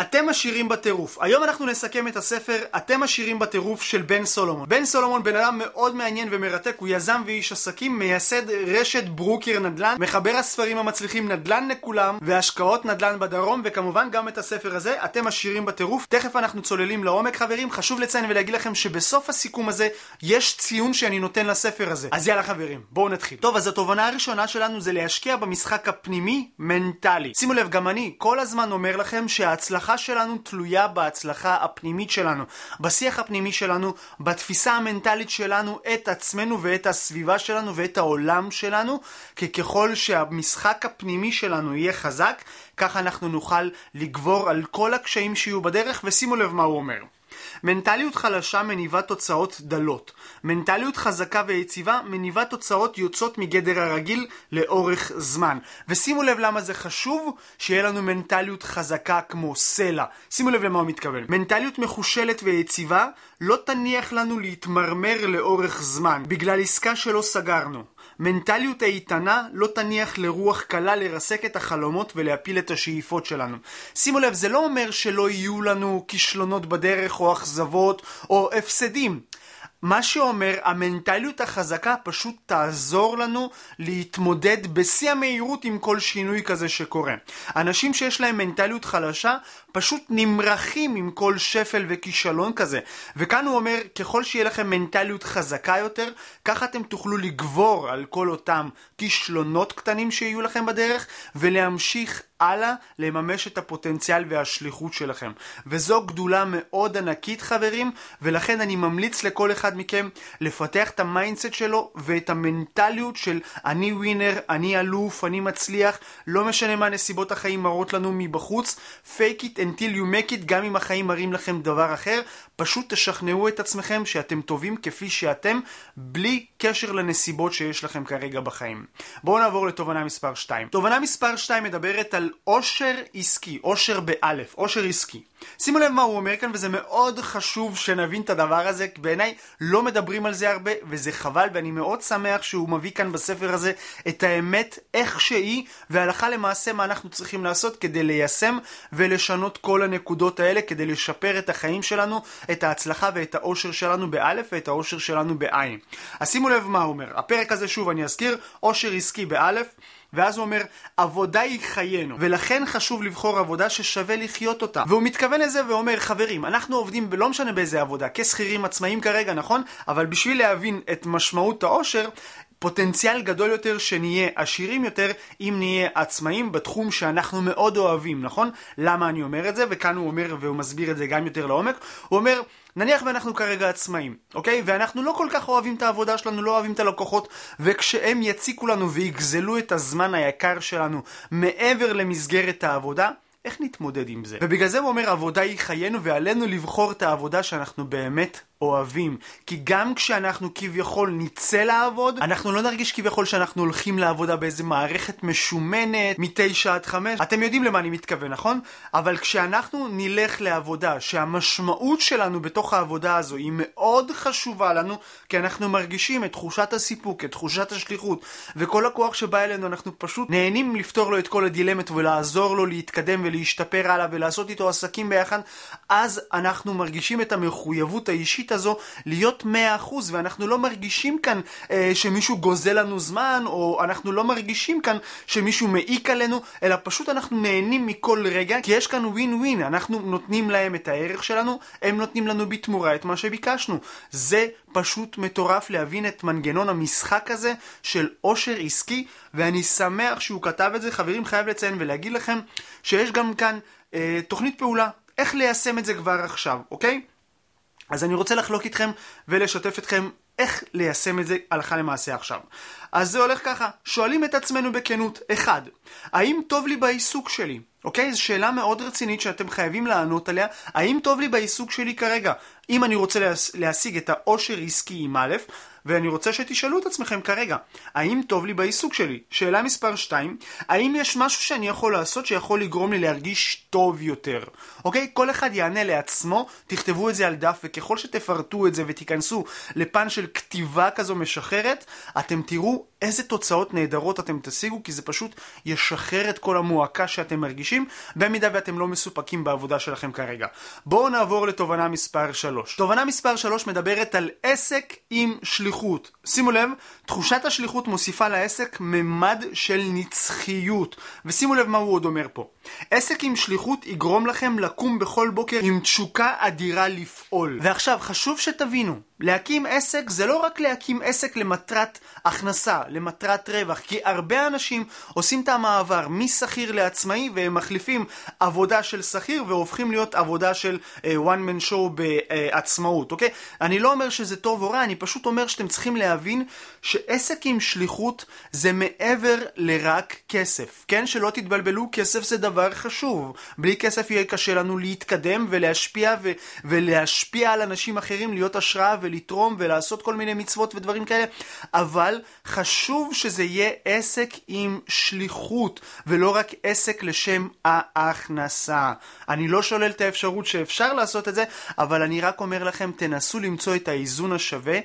אתם עשירים בטירוף. היום אנחנו נסכם את הספר אתם עשירים בטירוף של בן סולומון. בן סולומון בן אדם מאוד מעניין ומרתק, הוא יזם ואיש עסקים, מייסד רשת ברוקר נדל"ן, מחבר הספרים המצליחים נדל"ן לכולם, והשקעות נדל"ן בדרום, וכמובן גם את הספר הזה, אתם עשירים בטירוף. תכף אנחנו צוללים לעומק חברים, חשוב לציין ולהגיד לכם שבסוף הסיכום הזה יש ציון שאני נותן לספר הזה. אז יאללה חברים, בואו נתחיל. טוב, אז התובנה הראשונה שלנו זה להשקיע במשחק הפנימי מנטלי. שימו לב, גם אני כל הזמן אומר לכם שההצלחה ההצלחה שלנו תלויה בהצלחה הפנימית שלנו, בשיח הפנימי שלנו, בתפיסה המנטלית שלנו את עצמנו ואת הסביבה שלנו ואת העולם שלנו, כי ככל שהמשחק הפנימי שלנו יהיה חזק, ככה אנחנו נוכל לגבור על כל הקשיים שיהיו בדרך, ושימו לב מה הוא אומר. מנטליות חלשה מניבה תוצאות דלות. מנטליות חזקה ויציבה מניבה תוצאות יוצאות מגדר הרגיל לאורך זמן. ושימו לב למה זה חשוב שיהיה לנו מנטליות חזקה כמו סלע. שימו לב למה הוא מתכוון. מנטליות מחושלת ויציבה לא תניח לנו להתמרמר לאורך זמן בגלל עסקה שלא סגרנו. מנטליות איתנה לא תניח לרוח קלה לרסק את החלומות ולהפיל את השאיפות שלנו. שימו לב, זה לא אומר שלא יהיו לנו כישלונות בדרך או אכזבות או הפסדים. מה שאומר, המנטליות החזקה פשוט תעזור לנו להתמודד בשיא המהירות עם כל שינוי כזה שקורה. אנשים שיש להם מנטליות חלשה פשוט נמרחים עם כל שפל וכישלון כזה. וכאן הוא אומר, ככל שיהיה לכם מנטליות חזקה יותר, ככה אתם תוכלו לגבור על כל אותם כישלונות קטנים שיהיו לכם בדרך, ולהמשיך הלאה לממש את הפוטנציאל והשליחות שלכם. וזו גדולה מאוד ענקית חברים, ולכן אני ממליץ לכל אחד מכם לפתח את ה mindset שלו ואת המנטליות של אני winner, אני אלוף, אני מצליח, לא משנה מה נסיבות החיים מראות לנו מבחוץ, fake it until you make it, גם אם החיים מראים לכם דבר אחר, פשוט תשכנעו את עצמכם שאתם טובים כפי שאתם, בלי קשר לנסיבות שיש לכם כרגע בחיים. בואו נעבור לתובנה מספר 2. תובנה מספר 2 מדברת על עושר עסקי, עושר באלף, עושר עסקי. שימו לב מה הוא אומר כאן, וזה מאוד חשוב שנבין את הדבר הזה, כי בעיניי לא מדברים על זה הרבה, וזה חבל, ואני מאוד שמח שהוא מביא כאן בספר הזה את האמת איך שהיא, והלכה למעשה מה אנחנו צריכים לעשות כדי ליישם ולשנות כל הנקודות האלה, כדי לשפר את החיים שלנו, את ההצלחה ואת האושר שלנו באלף ואת האושר שלנו בעין. אז שימו לב מה הוא אומר. הפרק הזה, שוב אני אזכיר, אושר עסקי באלף. ואז הוא אומר, עבודה היא חיינו, ולכן חשוב לבחור עבודה ששווה לחיות אותה. והוא מתכוון לזה ואומר, חברים, אנחנו עובדים, לא משנה באיזה עבודה, כשכירים עצמאים כרגע, נכון? אבל בשביל להבין את משמעות העושר, פוטנציאל גדול יותר שנהיה עשירים יותר אם נהיה עצמאים בתחום שאנחנו מאוד אוהבים, נכון? למה אני אומר את זה? וכאן הוא אומר והוא מסביר את זה גם יותר לעומק. הוא אומר, נניח ואנחנו כרגע עצמאים, אוקיי? ואנחנו לא כל כך אוהבים את העבודה שלנו, לא אוהבים את הלקוחות, וכשהם יציקו לנו ויגזלו את הזמן היקר שלנו מעבר למסגרת העבודה, איך נתמודד עם זה? ובגלל זה הוא אומר, עבודה היא חיינו ועלינו לבחור את העבודה שאנחנו באמת אוהבים. כי גם כשאנחנו כביכול נצא לעבוד, אנחנו לא נרגיש כביכול שאנחנו הולכים לעבודה באיזה מערכת משומנת, מתשע עד חמש. אתם יודעים למה אני מתכוון, נכון? אבל כשאנחנו נלך לעבודה, שהמשמעות שלנו בתוך העבודה הזו היא מאוד חשובה לנו, כי אנחנו מרגישים את תחושת הסיפוק, את תחושת השליחות, וכל הכוח שבא אלינו, אנחנו פשוט נהנים לפתור לו את כל הדילמות ולעזור לו להתקדם ולהשתפר הלאה ולעשות איתו עסקים ביחד, אז אנחנו מרגישים את המחויבות האישית האנושית הזו להיות 100% ואנחנו לא מרגישים כאן אה, שמישהו גוזל לנו זמן או אנחנו לא מרגישים כאן שמישהו מעיק עלינו אלא פשוט אנחנו נהנים מכל רגע כי יש כאן ווין ווין אנחנו נותנים להם את הערך שלנו הם נותנים לנו בתמורה את מה שביקשנו. זה פשוט מטורף להבין את מנגנון המשחק הזה של עושר עסקי ואני שמח שהוא כתב את זה. חברים חייב לציין ולהגיד לכם שיש גם כאן אה, תוכנית פעולה. איך ליישם את זה כבר עכשיו, אוקיי? אז אני רוצה לחלוק איתכם ולשתף אתכם איך ליישם את זה הלכה למעשה עכשיו. אז זה הולך ככה, שואלים את עצמנו בכנות, אחד, האם טוב לי בעיסוק שלי? אוקיי? זו שאלה מאוד רצינית שאתם חייבים לענות עליה, האם טוב לי בעיסוק שלי כרגע? אם אני רוצה להשיג את העושר עסקי עם א', ואני רוצה שתשאלו את עצמכם כרגע, האם טוב לי בעיסוק שלי? שאלה מספר 2, האם יש משהו שאני יכול לעשות שיכול לגרום לי להרגיש טוב יותר? אוקיי? כל אחד יענה לעצמו, תכתבו את זה על דף, וככל שתפרטו את זה ותיכנסו לפן של כתיבה כזו משחררת, אתם תראו איזה תוצאות נהדרות אתם תשיגו, כי זה פשוט ישחרר את כל המועקה שאתם מרגישים. חדשים, במידה ואתם לא מסופקים בעבודה שלכם כרגע. בואו נעבור לתובנה מספר 3. תובנה מספר 3 מדברת על עסק עם שליחות. שימו לב, תחושת השליחות מוסיפה לעסק ממד של נצחיות. ושימו לב מה הוא עוד אומר פה. עסק עם שליחות יגרום לכם לקום בכל בוקר עם תשוקה אדירה לפעול. ועכשיו, חשוב שתבינו, להקים עסק זה לא רק להקים עסק למטרת הכנסה, למטרת רווח, כי הרבה אנשים עושים את המעבר משכיר לעצמאי והם מחליפים עבודה של שכיר והופכים להיות עבודה של uh, one man show בעצמאות, אוקיי? אני לא אומר שזה טוב או רע, אני פשוט אומר שאתם צריכים להבין שעסק עם שליחות זה מעבר לרק כסף, כן? שלא תתבלבלו, כסף זה דבר חשוב. בלי כסף יהיה קשה לנו להתקדם ולהשפיע ו- ולהשפיע על אנשים אחרים, להיות השראה ולתרום ולעשות כל מיני מצוות ודברים כאלה, אבל חשוב שזה יהיה עסק עם שליחות, ולא רק עסק לשם ההכנסה. אני לא שולל את האפשרות שאפשר לעשות את זה, אבל אני רק אומר לכם, תנסו למצוא את האיזון השווה.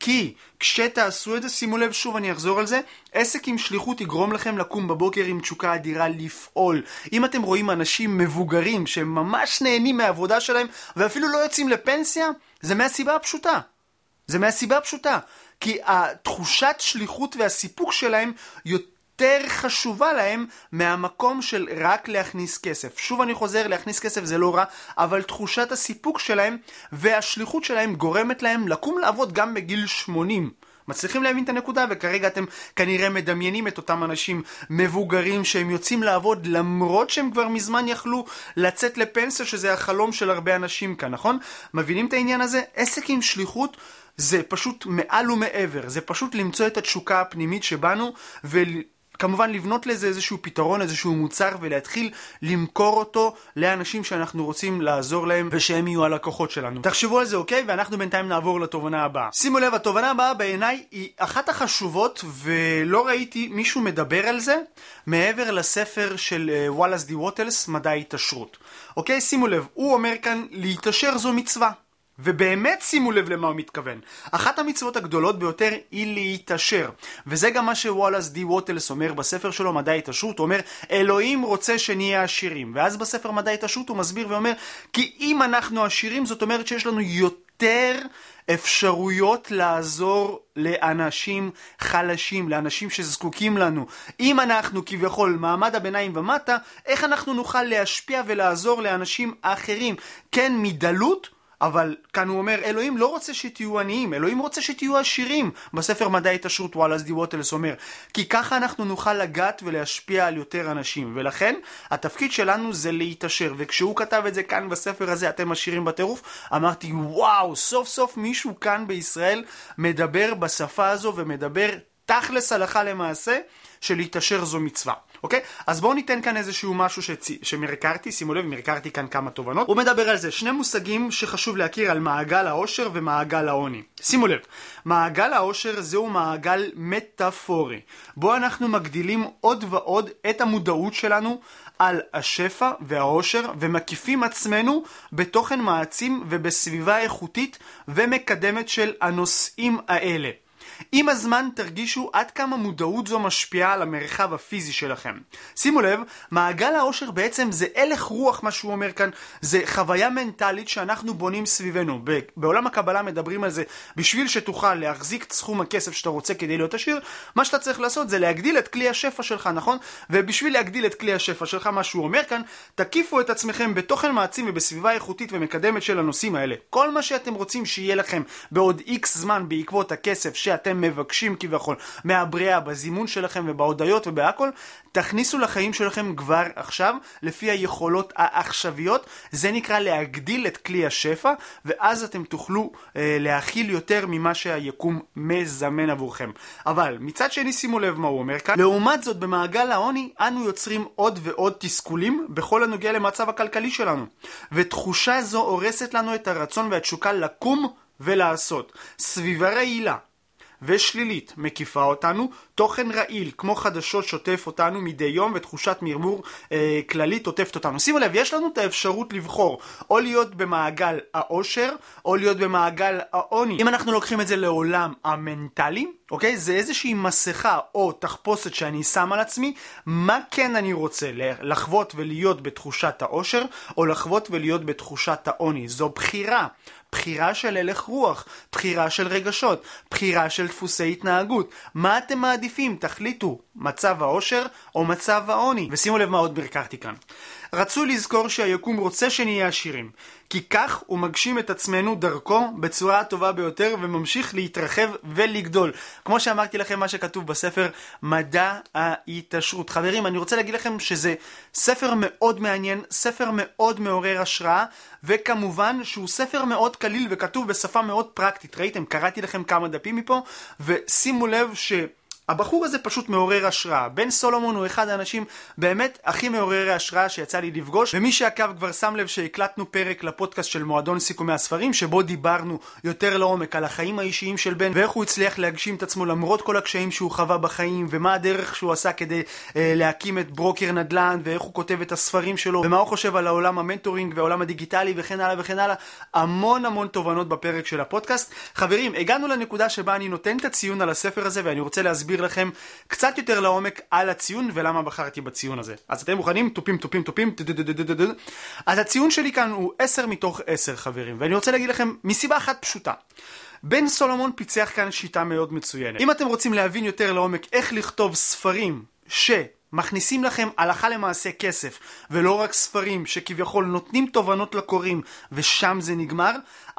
כי כשתעשו את זה, שימו לב, שוב אני אחזור על זה, עסק עם שליחות יגרום לכם לקום בבוקר עם תשוקה אדירה לפעול. אם אתם רואים אנשים מבוגרים שהם ממש נהנים מהעבודה שלהם ואפילו לא יוצאים לפנסיה, זה מהסיבה הפשוטה. זה מהסיבה הפשוטה. כי התחושת שליחות והסיפוק שלהם יותר חשובה להם מהמקום של רק להכניס כסף. שוב אני חוזר, להכניס כסף זה לא רע, אבל תחושת הסיפוק שלהם והשליחות שלהם גורמת להם לקום לעבוד גם בגיל 80. מצליחים להבין את הנקודה וכרגע אתם כנראה מדמיינים את אותם אנשים מבוגרים שהם יוצאים לעבוד למרות שהם כבר מזמן יכלו לצאת לפנסיה שזה החלום של הרבה אנשים כאן, נכון? מבינים את העניין הזה? עסק עם שליחות זה פשוט מעל ומעבר, זה פשוט למצוא את התשוקה הפנימית שבנו וכמובן לבנות לזה איזשהו פתרון, איזשהו מוצר ולהתחיל למכור אותו לאנשים שאנחנו רוצים לעזור להם ושהם יהיו הלקוחות שלנו. תחשבו על זה אוקיי? ואנחנו בינתיים נעבור לתובנה הבאה. שימו לב, התובנה הבאה בעיניי היא אחת החשובות ולא ראיתי מישהו מדבר על זה מעבר לספר של וואלאס די ווטלס, מדע ההתעשרות. אוקיי? שימו לב, הוא אומר כאן להתעשר זו מצווה. ובאמת שימו לב למה הוא מתכוון. אחת המצוות הגדולות ביותר היא להתעשר. וזה גם מה שוואלאס די ווטלס אומר בספר שלו, מדע התעשרות. הוא אומר, אלוהים רוצה שנהיה עשירים. ואז בספר מדע התעשרות הוא מסביר ואומר, כי אם אנחנו עשירים, זאת אומרת שיש לנו יותר אפשרויות לעזור לאנשים חלשים, לאנשים שזקוקים לנו. אם אנחנו כביכול מעמד הביניים ומטה, איך אנחנו נוכל להשפיע ולעזור לאנשים אחרים? כן, מדלות אבל כאן הוא אומר, אלוהים לא רוצה שתהיו עניים, אלוהים רוצה שתהיו עשירים. בספר מדעי התעשרות וואלאס די ווטלס אומר, כי ככה אנחנו נוכל לגעת ולהשפיע על יותר אנשים. ולכן, התפקיד שלנו זה להתעשר. וכשהוא כתב את זה כאן בספר הזה, אתם עשירים בטירוף, אמרתי, וואו, סוף סוף מישהו כאן בישראל מדבר בשפה הזו ומדבר תכלס הלכה למעשה, שלהתעשר זו מצווה. אוקיי? אז בואו ניתן כאן איזשהו משהו שצ... שמרקרתי, שימו לב, מרקרתי כאן כמה תובנות. הוא מדבר על זה, שני מושגים שחשוב להכיר על מעגל העושר ומעגל העוני. שימו לב, מעגל העושר זהו מעגל מטאפורי, בו אנחנו מגדילים עוד ועוד את המודעות שלנו על השפע והעושר ומקיפים עצמנו בתוכן מעצים ובסביבה איכותית ומקדמת של הנושאים האלה. עם הזמן תרגישו עד כמה מודעות זו משפיעה על המרחב הפיזי שלכם. שימו לב, מעגל העושר בעצם זה הלך רוח מה שהוא אומר כאן, זה חוויה מנטלית שאנחנו בונים סביבנו. בעולם הקבלה מדברים על זה, בשביל שתוכל להחזיק את סכום הכסף שאתה רוצה כדי להיות עשיר, מה שאתה צריך לעשות זה להגדיל את כלי השפע שלך, נכון? ובשביל להגדיל את כלי השפע שלך, מה שהוא אומר כאן, תקיפו את עצמכם בתוכן מעצים ובסביבה איכותית ומקדמת של הנושאים האלה. כל מה שאתם רוצים שיהיה לכם בעוד איקס זמן בעקבות הכסף שאתם שאתם מבקשים כביכול מהבריאה בזימון שלכם ובהודיות ובהכל, תכניסו לחיים שלכם כבר עכשיו לפי היכולות העכשוויות, זה נקרא להגדיל את כלי השפע, ואז אתם תוכלו אה, להכיל יותר ממה שהיקום מזמן עבורכם. אבל מצד שני שימו לב מה הוא אומר כאן, לעומת זאת במעגל העוני אנו יוצרים עוד ועוד תסכולים בכל הנוגע למצב הכלכלי שלנו, ותחושה זו הורסת לנו את הרצון והתשוקה לקום ולעשות. סביבה רעילה ושלילית מקיפה אותנו, תוכן רעיל כמו חדשות שוטף אותנו מדי יום ותחושת מרמור אה, כללית עוטפת אותנו. שימו לב, יש לנו את האפשרות לבחור או להיות במעגל העושר או להיות במעגל העוני. אם אנחנו לוקחים את זה לעולם המנטלי, אוקיי? זה איזושהי מסכה או תחפושת שאני שם על עצמי, מה כן אני רוצה, לחוות ולהיות בתחושת העושר, או לחוות ולהיות בתחושת העוני. זו בחירה. בחירה של הלך רוח, בחירה של רגשות, בחירה של דפוסי התנהגות. מה אתם מעדיפים? תחליטו, מצב העושר או מצב העוני. ושימו לב מה עוד ברכרתי כאן. רצוי לזכור שהיקום רוצה שנהיה עשירים, כי כך הוא מגשים את עצמנו דרכו בצורה הטובה ביותר וממשיך להתרחב ולגדול. כמו שאמרתי לכם מה שכתוב בספר מדע ההתעשרות. חברים, אני רוצה להגיד לכם שזה ספר מאוד מעניין, ספר מאוד מעורר השראה, וכמובן שהוא ספר מאוד קליל וכתוב בשפה מאוד פרקטית. ראיתם? קראתי לכם כמה דפים מפה, ושימו לב ש... הבחור הזה פשוט מעורר השראה. בן סולומון הוא אחד האנשים באמת הכי מעוררי השראה שיצא לי לפגוש, ומי שעקב כבר שם לב שהקלטנו פרק לפודקאסט של מועדון סיכומי הספרים, שבו דיברנו יותר לעומק על החיים האישיים של בן, ואיך הוא הצליח להגשים את עצמו למרות כל הקשיים שהוא חווה בחיים, ומה הדרך שהוא עשה כדי אה, להקים את ברוקר נדל"ן, ואיך הוא כותב את הספרים שלו, ומה הוא חושב על העולם המנטורינג והעולם הדיגיטלי וכן הלאה וכן הלאה. המון המון תובנות בפרק של הפודקאסט. חברים, הגענו לנקודה שבה אני נותן את הציון על הספר הזה, ואני רוצה להסביר להסביר לכם קצת יותר לעומק על הציון ולמה בחרתי בציון הזה. אז אתם מוכנים? תופים, תופים, תופים, אז הציון שלי כאן הוא 10 מתוך 10 חברים, ואני רוצה להגיד לכם מסיבה אחת פשוטה. בן סולומון פיצח כאן שיטה מאוד מצוינת. אם אתם רוצים להבין יותר לעומק איך לכתוב ספרים ש... מכניסים לכם הלכה למעשה כסף, ולא רק ספרים שכביכול נותנים תובנות לקוראים ושם זה נגמר,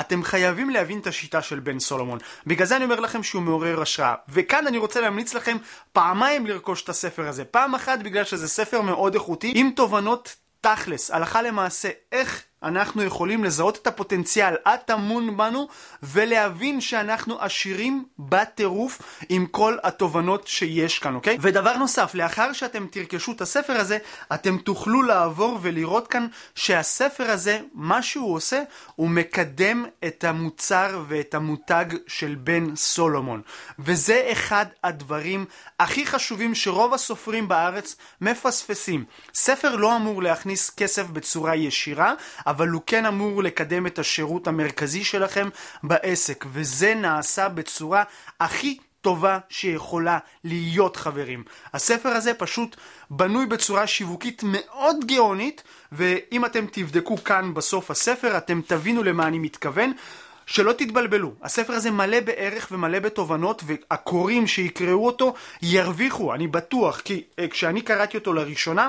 אתם חייבים להבין את השיטה של בן סולומון. בגלל זה אני אומר לכם שהוא מעורר השראה. וכאן אני רוצה להמליץ לכם פעמיים לרכוש את הספר הזה. פעם אחת בגלל שזה ספר מאוד איכותי, עם תובנות תכלס, הלכה למעשה, איך אנחנו יכולים לזהות את הפוטנציאל הטמון בנו ולהבין שאנחנו עשירים בטירוף עם כל התובנות שיש כאן, אוקיי? ודבר נוסף, לאחר שאתם תרכשו את הספר הזה, אתם תוכלו לעבור ולראות כאן שהספר הזה, מה שהוא עושה, הוא מקדם את המוצר ואת המותג של בן סולומון. וזה אחד הדברים הכי חשובים שרוב הסופרים בארץ מפספסים. ספר לא אמור להכניס כסף בצורה ישירה, אבל הוא כן אמור לקדם את השירות המרכזי שלכם בעסק, וזה נעשה בצורה הכי טובה שיכולה להיות חברים. הספר הזה פשוט בנוי בצורה שיווקית מאוד גאונית, ואם אתם תבדקו כאן בסוף הספר אתם תבינו למה אני מתכוון. שלא תתבלבלו, הספר הזה מלא בערך ומלא בתובנות והקוראים שיקראו אותו ירוויחו, אני בטוח, כי אה, כשאני קראתי אותו לראשונה,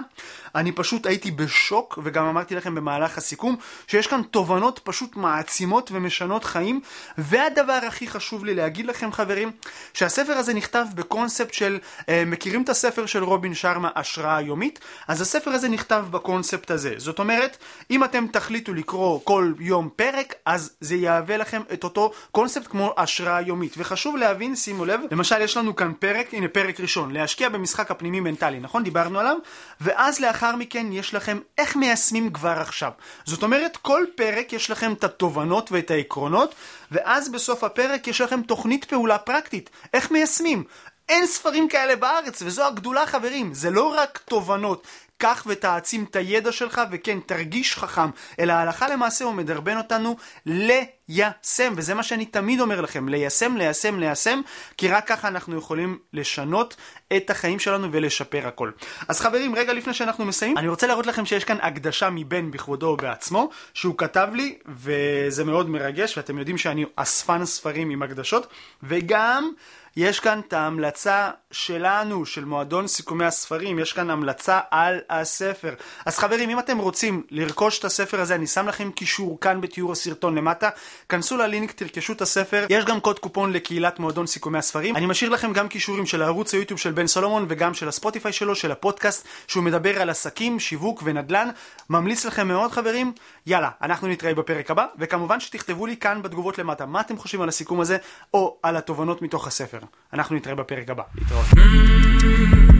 אני פשוט הייתי בשוק, וגם אמרתי לכם במהלך הסיכום, שיש כאן תובנות פשוט מעצימות ומשנות חיים, והדבר הכי חשוב לי להגיד לכם חברים, שהספר הזה נכתב בקונספט של, אה, מכירים את הספר של רובין שרמה, השראה יומית? אז הספר הזה נכתב בקונספט הזה, זאת אומרת, אם אתם תחליטו לקרוא כל יום פרק, אז זה יהווה לכם את אותו קונספט כמו השראה יומית. וחשוב להבין, שימו לב, למשל יש לנו כאן פרק, הנה פרק ראשון, להשקיע במשחק הפנימי מנטלי, נכון? דיברנו עליו? ואז לאחר מכן יש לכם איך מיישמים כבר עכשיו. זאת אומרת, כל פרק יש לכם את התובנות ואת העקרונות, ואז בסוף הפרק יש לכם תוכנית פעולה פרקטית. איך מיישמים? אין ספרים כאלה בארץ, וזו הגדולה חברים, זה לא רק תובנות, קח ותעצים את הידע שלך, וכן, תרגיש חכם, אלא הלכה למעשה הוא מדרבן אותנו ליישם, וזה מה שאני תמיד אומר לכם, ליישם, ליישם, ליישם, כי רק ככה אנחנו יכולים לשנות את החיים שלנו ולשפר הכל. אז חברים, רגע לפני שאנחנו מסיימים, אני רוצה להראות לכם שיש כאן הקדשה מבן בכבודו ובעצמו, שהוא כתב לי, וזה מאוד מרגש, ואתם יודעים שאני אספן ספרים עם הקדשות, וגם... יש כאן את ההמלצה שלנו, של מועדון סיכומי הספרים, יש כאן המלצה על הספר. אז חברים, אם אתם רוצים לרכוש את הספר הזה, אני שם לכם קישור כאן בתיאור הסרטון למטה. כנסו ללינק, תרכשו את הספר. יש גם קוד קופון לקהילת מועדון סיכומי הספרים. אני משאיר לכם גם קישורים של הערוץ היוטיוב של בן סולומון וגם של הספוטיפיי שלו, של הפודקאסט, שהוא מדבר על עסקים, שיווק ונדל"ן. ממליץ לכם מאוד חברים. יאללה, אנחנו נתראה בפרק הבא, וכמובן שתכתבו לי כאן בתגובות למטה מה אתם חושבים על הסיכום הזה, או על התובנות מתוך הספר. אנחנו נתראה בפרק הבא. להתראות.